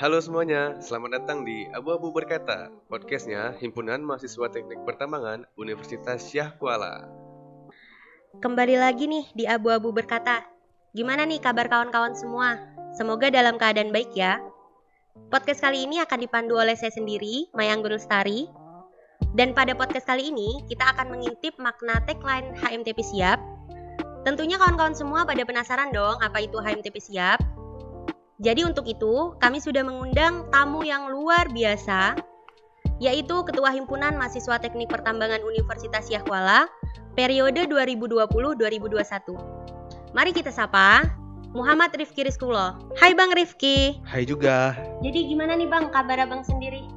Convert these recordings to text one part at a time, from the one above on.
Halo semuanya, selamat datang di Abu-Abu Berkata, podcastnya Himpunan Mahasiswa Teknik Pertambangan Universitas Syah Kuala. Kembali lagi nih di Abu-Abu Berkata. Gimana nih kabar kawan-kawan semua? Semoga dalam keadaan baik ya. Podcast kali ini akan dipandu oleh saya sendiri, Mayang Lestari. Dan pada podcast kali ini, kita akan mengintip makna tagline HMTP Siap. Tentunya kawan-kawan semua pada penasaran dong apa itu HMTP Siap? Jadi untuk itu, kami sudah mengundang tamu yang luar biasa, yaitu Ketua Himpunan Mahasiswa Teknik Pertambangan Universitas Yahwala, periode 2020-2021. Mari kita sapa Muhammad Rifki Rizkulo. Hai Bang Rifki. Hai juga. Jadi gimana nih Bang kabar Abang sendiri?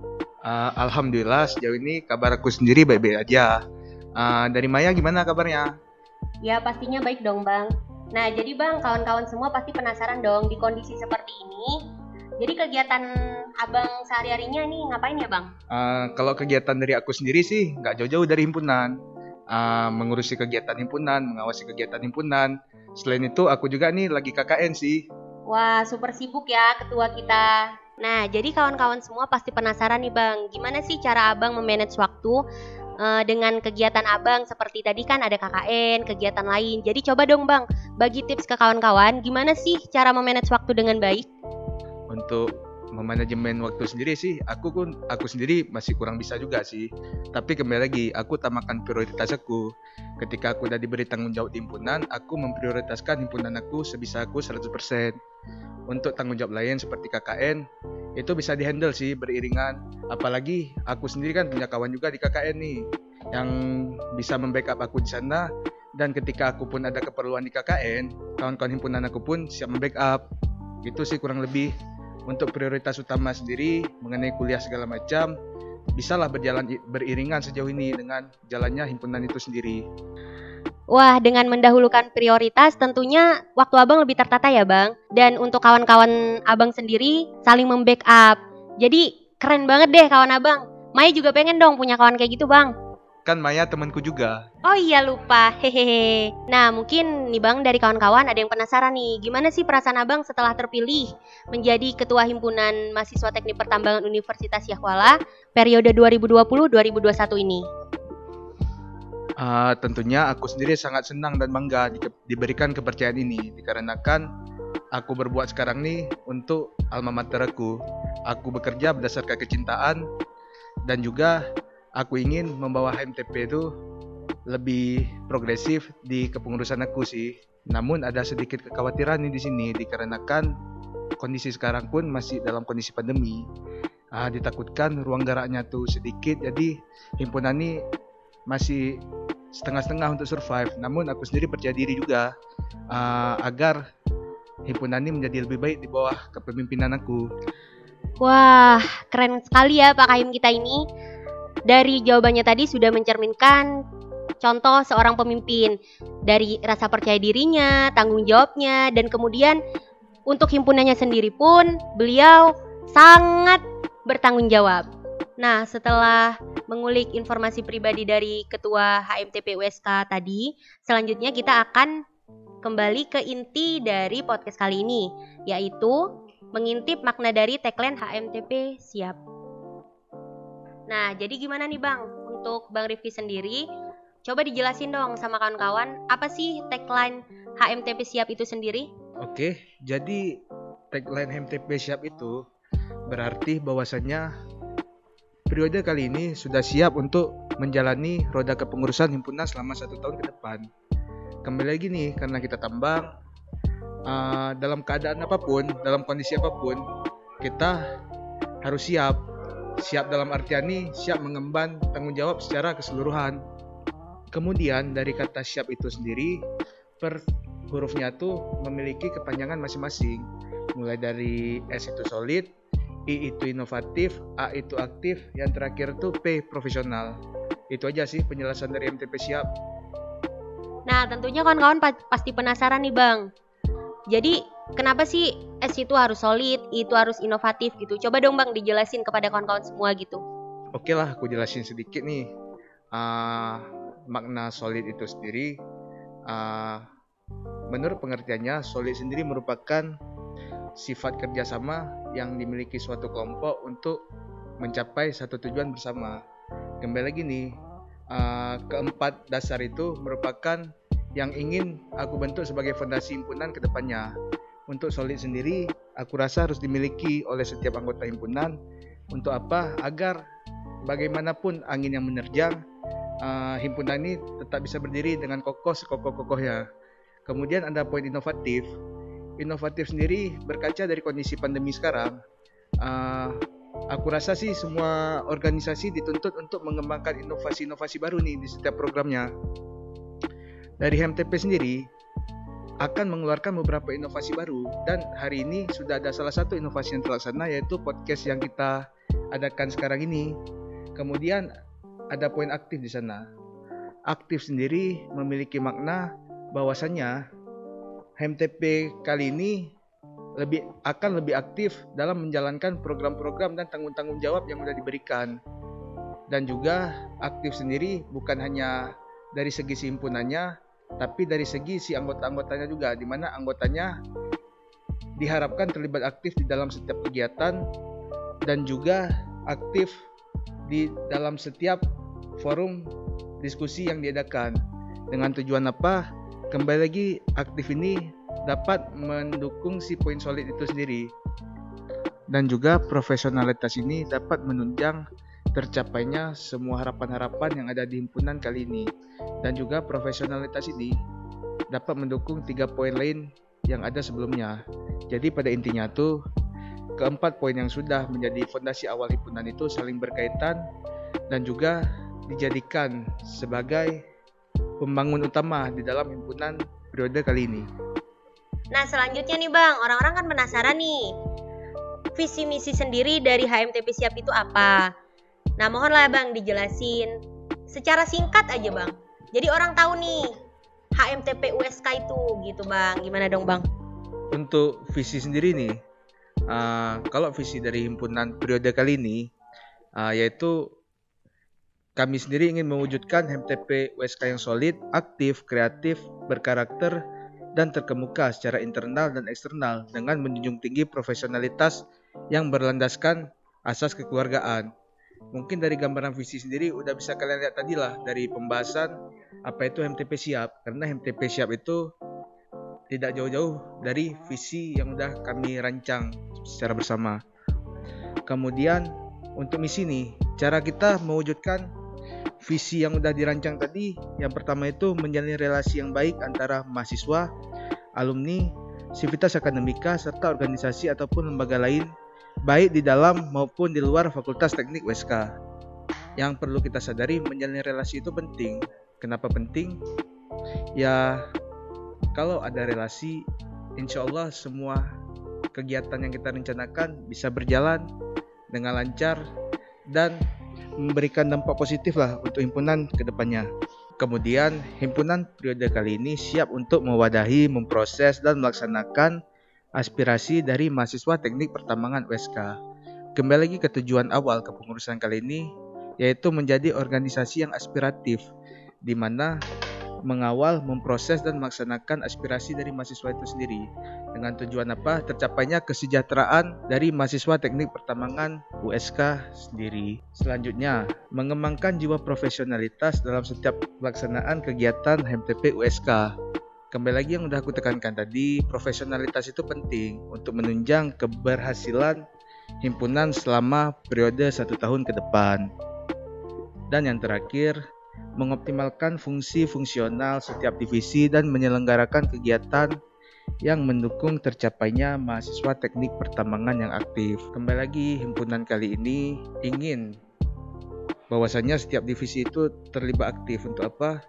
Uh, Alhamdulillah sejauh ini kabar aku sendiri baik-baik aja. Uh, dari Maya gimana kabarnya? Ya pastinya baik dong Bang. Nah, jadi Bang, kawan-kawan semua pasti penasaran dong di kondisi seperti ini. Jadi kegiatan Abang sehari-harinya nih ngapain ya Bang? Uh, kalau kegiatan dari aku sendiri sih nggak jauh-jauh dari himpunan. Uh, mengurusi kegiatan himpunan, mengawasi kegiatan himpunan. Selain itu aku juga nih lagi KKN sih. Wah, super sibuk ya ketua kita. Nah, jadi kawan-kawan semua pasti penasaran nih Bang, gimana sih cara Abang memanage waktu uh, dengan kegiatan abang seperti tadi kan ada KKN, kegiatan lain. Jadi coba dong bang, bagi tips ke kawan-kawan gimana sih cara memanage waktu dengan baik? Untuk memanajemen waktu sendiri sih, aku pun aku sendiri masih kurang bisa juga sih. Tapi kembali lagi, aku tamakan prioritas aku. Ketika aku udah diberi tanggung jawab di aku memprioritaskan himpunan aku sebisa aku 100%. Untuk tanggung jawab lain seperti KKN, itu bisa dihandle sih beriringan. Apalagi aku sendiri kan punya kawan juga di KKN nih yang bisa membackup aku di sana. Dan ketika aku pun ada keperluan di KKN kawan-kawan himpunan aku pun siap membackup. Itu sih kurang lebih untuk prioritas utama sendiri mengenai kuliah segala macam. Bisalah berjalan beriringan sejauh ini dengan jalannya himpunan itu sendiri Wah, dengan mendahulukan prioritas tentunya waktu abang lebih tertata ya bang. Dan untuk kawan-kawan abang sendiri saling membackup. Jadi keren banget deh kawan abang. Maya juga pengen dong punya kawan kayak gitu bang. Kan Maya temanku juga. Oh iya lupa, hehehe. Nah mungkin nih bang dari kawan-kawan ada yang penasaran nih, gimana sih perasaan abang setelah terpilih menjadi Ketua Himpunan Mahasiswa Teknik Pertambangan Universitas Yahwala periode 2020-2021 ini? Uh, tentunya aku sendiri sangat senang dan bangga di, diberikan kepercayaan ini dikarenakan aku berbuat sekarang nih untuk alma mater aku. Aku bekerja berdasarkan kecintaan dan juga aku ingin membawa HMTP itu lebih progresif di kepengurusan aku sih. Namun ada sedikit kekhawatiran nih di sini dikarenakan kondisi sekarang pun masih dalam kondisi pandemi. Uh, ditakutkan ruang geraknya tuh sedikit jadi himpunan ini masih setengah-setengah untuk survive. Namun aku sendiri percaya diri juga uh, agar himpunan ini menjadi lebih baik di bawah kepemimpinan aku. Wah, keren sekali ya Pak Kaim kita ini. Dari jawabannya tadi sudah mencerminkan contoh seorang pemimpin dari rasa percaya dirinya, tanggung jawabnya, dan kemudian untuk himpunannya sendiri pun beliau sangat bertanggung jawab. Nah, setelah mengulik informasi pribadi dari Ketua HMTP USK tadi, selanjutnya kita akan kembali ke inti dari podcast kali ini, yaitu mengintip makna dari tagline HMTP siap. Nah, jadi gimana nih Bang? Untuk Bang Rifki sendiri, coba dijelasin dong sama kawan-kawan, apa sih tagline HMTP siap itu sendiri? Oke, jadi tagline HMTP siap itu berarti bahwasanya periode kali ini sudah siap untuk menjalani roda kepengurusan himpunan selama satu tahun ke depan. Kembali lagi nih, karena kita tambang, uh, dalam keadaan apa pun, dalam kondisi apa pun, kita harus siap. Siap dalam artian nih, siap mengemban tanggung jawab secara keseluruhan. Kemudian dari kata siap itu sendiri, per hurufnya tuh memiliki kepanjangan masing-masing. Mulai dari S itu solid, I itu inovatif, A itu aktif, yang terakhir tuh P profesional. Itu aja sih penjelasan dari MTP siap. Nah, tentunya kawan-kawan pasti penasaran nih, Bang. Jadi, kenapa sih S itu harus solid, I itu harus inovatif gitu? Coba dong, Bang, dijelasin kepada kawan-kawan semua gitu. Oke lah, aku jelasin sedikit nih. Uh, makna solid itu sendiri, uh, menurut pengertiannya, solid sendiri merupakan sifat kerjasama yang dimiliki suatu kelompok untuk mencapai satu tujuan bersama. Kembali lagi nih, uh, keempat dasar itu merupakan yang ingin aku bentuk sebagai fondasi himpunan ke depannya. Untuk solid sendiri, aku rasa harus dimiliki oleh setiap anggota himpunan. Untuk apa? Agar bagaimanapun angin yang menerjang, uh, himpunan ini tetap bisa berdiri dengan kokoh sekokoh-kokohnya. Kemudian ada poin inovatif. Inovatif sendiri berkaca dari kondisi pandemi sekarang. Uh, aku rasa sih semua organisasi dituntut untuk mengembangkan inovasi-inovasi baru nih di setiap programnya. Dari HMTP sendiri akan mengeluarkan beberapa inovasi baru dan hari ini sudah ada salah satu inovasi yang terlaksana yaitu podcast yang kita adakan sekarang ini. Kemudian ada poin aktif di sana. Aktif sendiri memiliki makna bahwasannya HMTP kali ini lebih akan lebih aktif dalam menjalankan program-program dan tanggung-tanggung jawab yang sudah diberikan. Dan juga aktif sendiri bukan hanya dari segi simpunannya, tapi dari segi si anggota-anggotanya juga, di mana anggotanya diharapkan terlibat aktif di dalam setiap kegiatan dan juga aktif di dalam setiap forum diskusi yang diadakan. Dengan tujuan apa? Kembali lagi aktif ini dapat mendukung si poin solid itu sendiri. Dan juga profesionalitas ini dapat menunjang tercapainya semua harapan-harapan yang ada di himpunan kali ini. Dan juga profesionalitas ini dapat mendukung tiga poin lain yang ada sebelumnya. Jadi pada intinya tuh keempat poin yang sudah menjadi fondasi awal himpunan itu saling berkaitan dan juga dijadikan sebagai pembangun utama di dalam himpunan periode kali ini. Nah, selanjutnya nih Bang, orang-orang kan penasaran nih. Visi misi sendiri dari HMTP Siap itu apa? Nah, mohonlah Bang dijelasin secara singkat aja Bang. Jadi orang tahu nih HMTP USK itu gitu Bang. Gimana dong Bang? Untuk visi sendiri nih, uh, kalau visi dari himpunan periode kali ini uh, yaitu kami sendiri ingin mewujudkan HMTP USK yang solid, aktif, kreatif, berkarakter, dan terkemuka secara internal dan eksternal dengan menjunjung tinggi profesionalitas yang berlandaskan asas kekeluargaan. Mungkin dari gambaran visi sendiri udah bisa kalian lihat tadi lah dari pembahasan apa itu MTP siap karena MTP siap itu tidak jauh-jauh dari visi yang udah kami rancang secara bersama. Kemudian untuk misi nih, cara kita mewujudkan visi yang udah dirancang tadi, yang pertama itu menjalin relasi yang baik antara mahasiswa, alumni, sivitas akademika, serta organisasi ataupun lembaga lain, baik di dalam maupun di luar Fakultas Teknik WSK. Yang perlu kita sadari, menjalin relasi itu penting. Kenapa penting? Ya, kalau ada relasi, insya Allah semua kegiatan yang kita rencanakan bisa berjalan dengan lancar dan memberikan dampak positif lah untuk himpunan ke depannya. Kemudian, himpunan periode kali ini siap untuk mewadahi, memproses, dan melaksanakan aspirasi dari mahasiswa teknik pertambangan USK. Kembali lagi ke tujuan awal kepengurusan kali ini, yaitu menjadi organisasi yang aspiratif, di mana mengawal, memproses, dan melaksanakan aspirasi dari mahasiswa itu sendiri. Dengan tujuan apa? Tercapainya kesejahteraan dari mahasiswa teknik pertambangan USK sendiri. Selanjutnya, mengembangkan jiwa profesionalitas dalam setiap pelaksanaan kegiatan HMTP USK. Kembali lagi yang udah aku tekankan tadi, profesionalitas itu penting untuk menunjang keberhasilan himpunan selama periode satu tahun ke depan. Dan yang terakhir, mengoptimalkan fungsi fungsional setiap divisi dan menyelenggarakan kegiatan yang mendukung tercapainya mahasiswa teknik pertambangan yang aktif. Kembali lagi, himpunan kali ini ingin bahwasanya setiap divisi itu terlibat aktif untuk apa?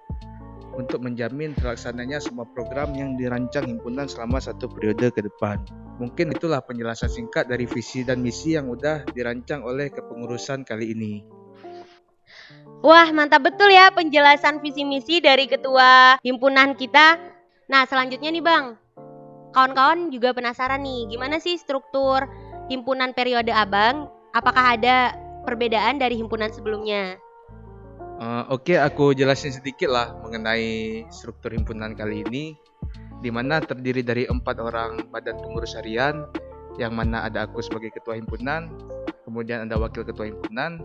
Untuk menjamin terlaksananya semua program yang dirancang himpunan selama satu periode ke depan. Mungkin itulah penjelasan singkat dari visi dan misi yang udah dirancang oleh kepengurusan kali ini. Wah, mantap betul ya penjelasan visi misi dari ketua himpunan kita. Nah, selanjutnya nih Bang. Kawan-kawan juga penasaran nih, gimana sih struktur himpunan periode Abang? Apakah ada perbedaan dari himpunan sebelumnya? Uh, Oke, okay, aku jelasin sedikit lah mengenai struktur himpunan kali ini, di mana terdiri dari empat orang badan pengurus harian yang mana ada aku sebagai ketua himpunan, kemudian ada wakil ketua himpunan,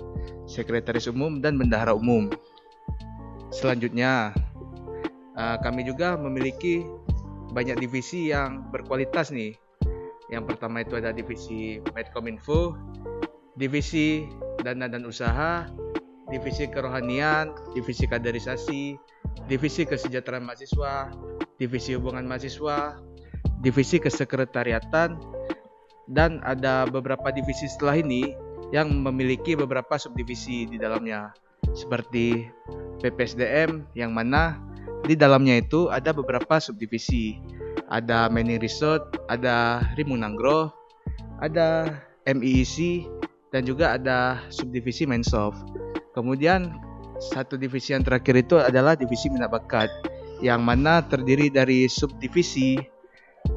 sekretaris umum dan bendahara umum. Selanjutnya, uh, kami juga memiliki banyak divisi yang berkualitas nih. Yang pertama itu ada divisi Medcominfo, divisi dana dan usaha, divisi kerohanian, divisi kaderisasi, divisi kesejahteraan mahasiswa, divisi hubungan mahasiswa, divisi kesekretariatan, dan ada beberapa divisi setelah ini yang memiliki beberapa subdivisi di dalamnya seperti PPSDM yang mana di dalamnya itu ada beberapa subdivisi. Ada Many Resort, ada Rimunangro, ada MEEC, dan juga ada subdivisi Mensoft. Kemudian satu divisi yang terakhir itu adalah divisi minat bakat yang mana terdiri dari subdivisi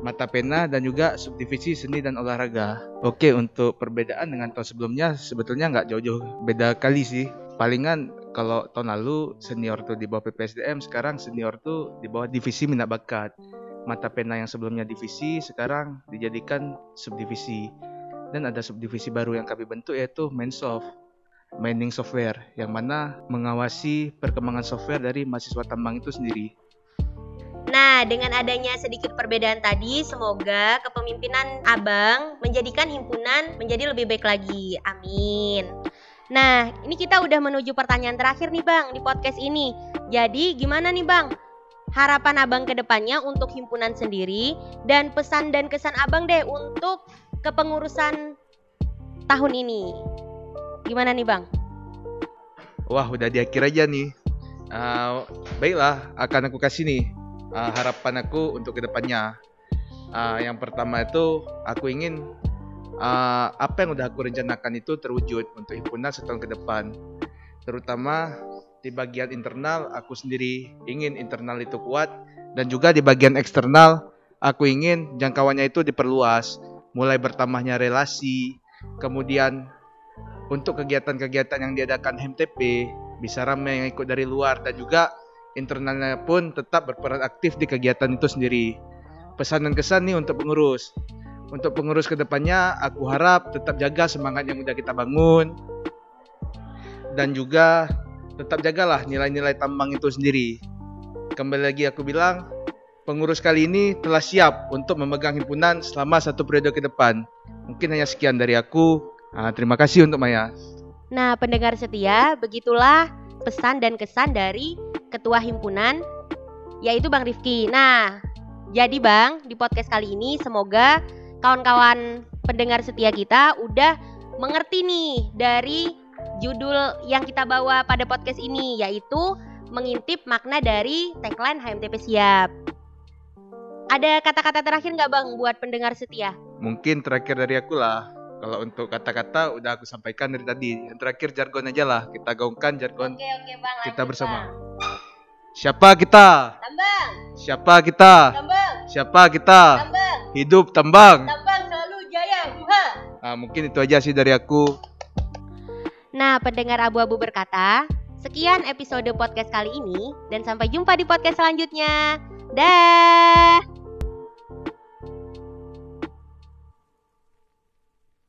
mata pena dan juga subdivisi seni dan olahraga. Oke, untuk perbedaan dengan tahun sebelumnya sebetulnya nggak jauh-jauh beda kali sih. Palingan kalau tahun lalu senior tuh di bawah PPSDM, sekarang senior tuh di bawah divisi minat bakat. Mata pena yang sebelumnya divisi sekarang dijadikan subdivisi. Dan ada subdivisi baru yang kami bentuk yaitu Mensoft, Mining Software, yang mana mengawasi perkembangan software dari mahasiswa tambang itu sendiri. Nah, dengan adanya sedikit perbedaan tadi, semoga kepemimpinan Abang menjadikan himpunan menjadi lebih baik lagi. Amin. Nah, ini kita udah menuju pertanyaan terakhir nih Bang di podcast ini. Jadi gimana nih Bang? Harapan Abang ke depannya untuk himpunan sendiri dan pesan dan kesan Abang deh untuk kepengurusan tahun ini. Gimana nih Bang? Wah, udah di akhir aja nih. Uh, baiklah, akan aku kasih nih uh, harapan aku untuk ke depannya. Uh, yang pertama itu aku ingin uh, apa yang udah aku rencanakan itu terwujud untuk himpunan setahun ke depan. Terutama di bagian internal aku sendiri ingin internal itu kuat dan juga di bagian eksternal aku ingin jangkauannya itu diperluas, mulai bertambahnya relasi, kemudian untuk kegiatan-kegiatan yang diadakan HMTP bisa ramai yang ikut dari luar dan juga internalnya pun tetap berperan aktif di kegiatan itu sendiri. Pesan dan kesan nih untuk pengurus untuk pengurus ke depannya aku harap tetap jaga semangat yang udah kita bangun dan juga tetap jagalah nilai-nilai tambang itu sendiri. Kembali lagi aku bilang, pengurus kali ini telah siap untuk memegang himpunan selama satu periode ke depan. Mungkin hanya sekian dari aku. Nah, terima kasih untuk Maya. Nah, pendengar setia, begitulah pesan dan kesan dari Ketua Himpunan, yaitu Bang Rifki. Nah, jadi Bang, di podcast kali ini semoga kawan-kawan pendengar setia kita udah mengerti nih dari judul yang kita bawa pada podcast ini yaitu mengintip makna dari tagline HMTP Siap. Ada kata-kata terakhir nggak bang buat pendengar setia? Mungkin terakhir dari aku lah. Kalau untuk kata-kata udah aku sampaikan dari tadi. Yang terakhir jargon aja lah. Kita gaungkan jargon oke, oke, bang, kita bersama. Bang. Siapa kita? Tambang. Siapa kita? Tambang. Siapa kita? Tambang. Hidup tambang. Tambang selalu jaya, buha. Nah, mungkin itu aja sih dari aku. Nah, pendengar abu-abu berkata, sekian episode podcast kali ini dan sampai jumpa di podcast selanjutnya. Dah.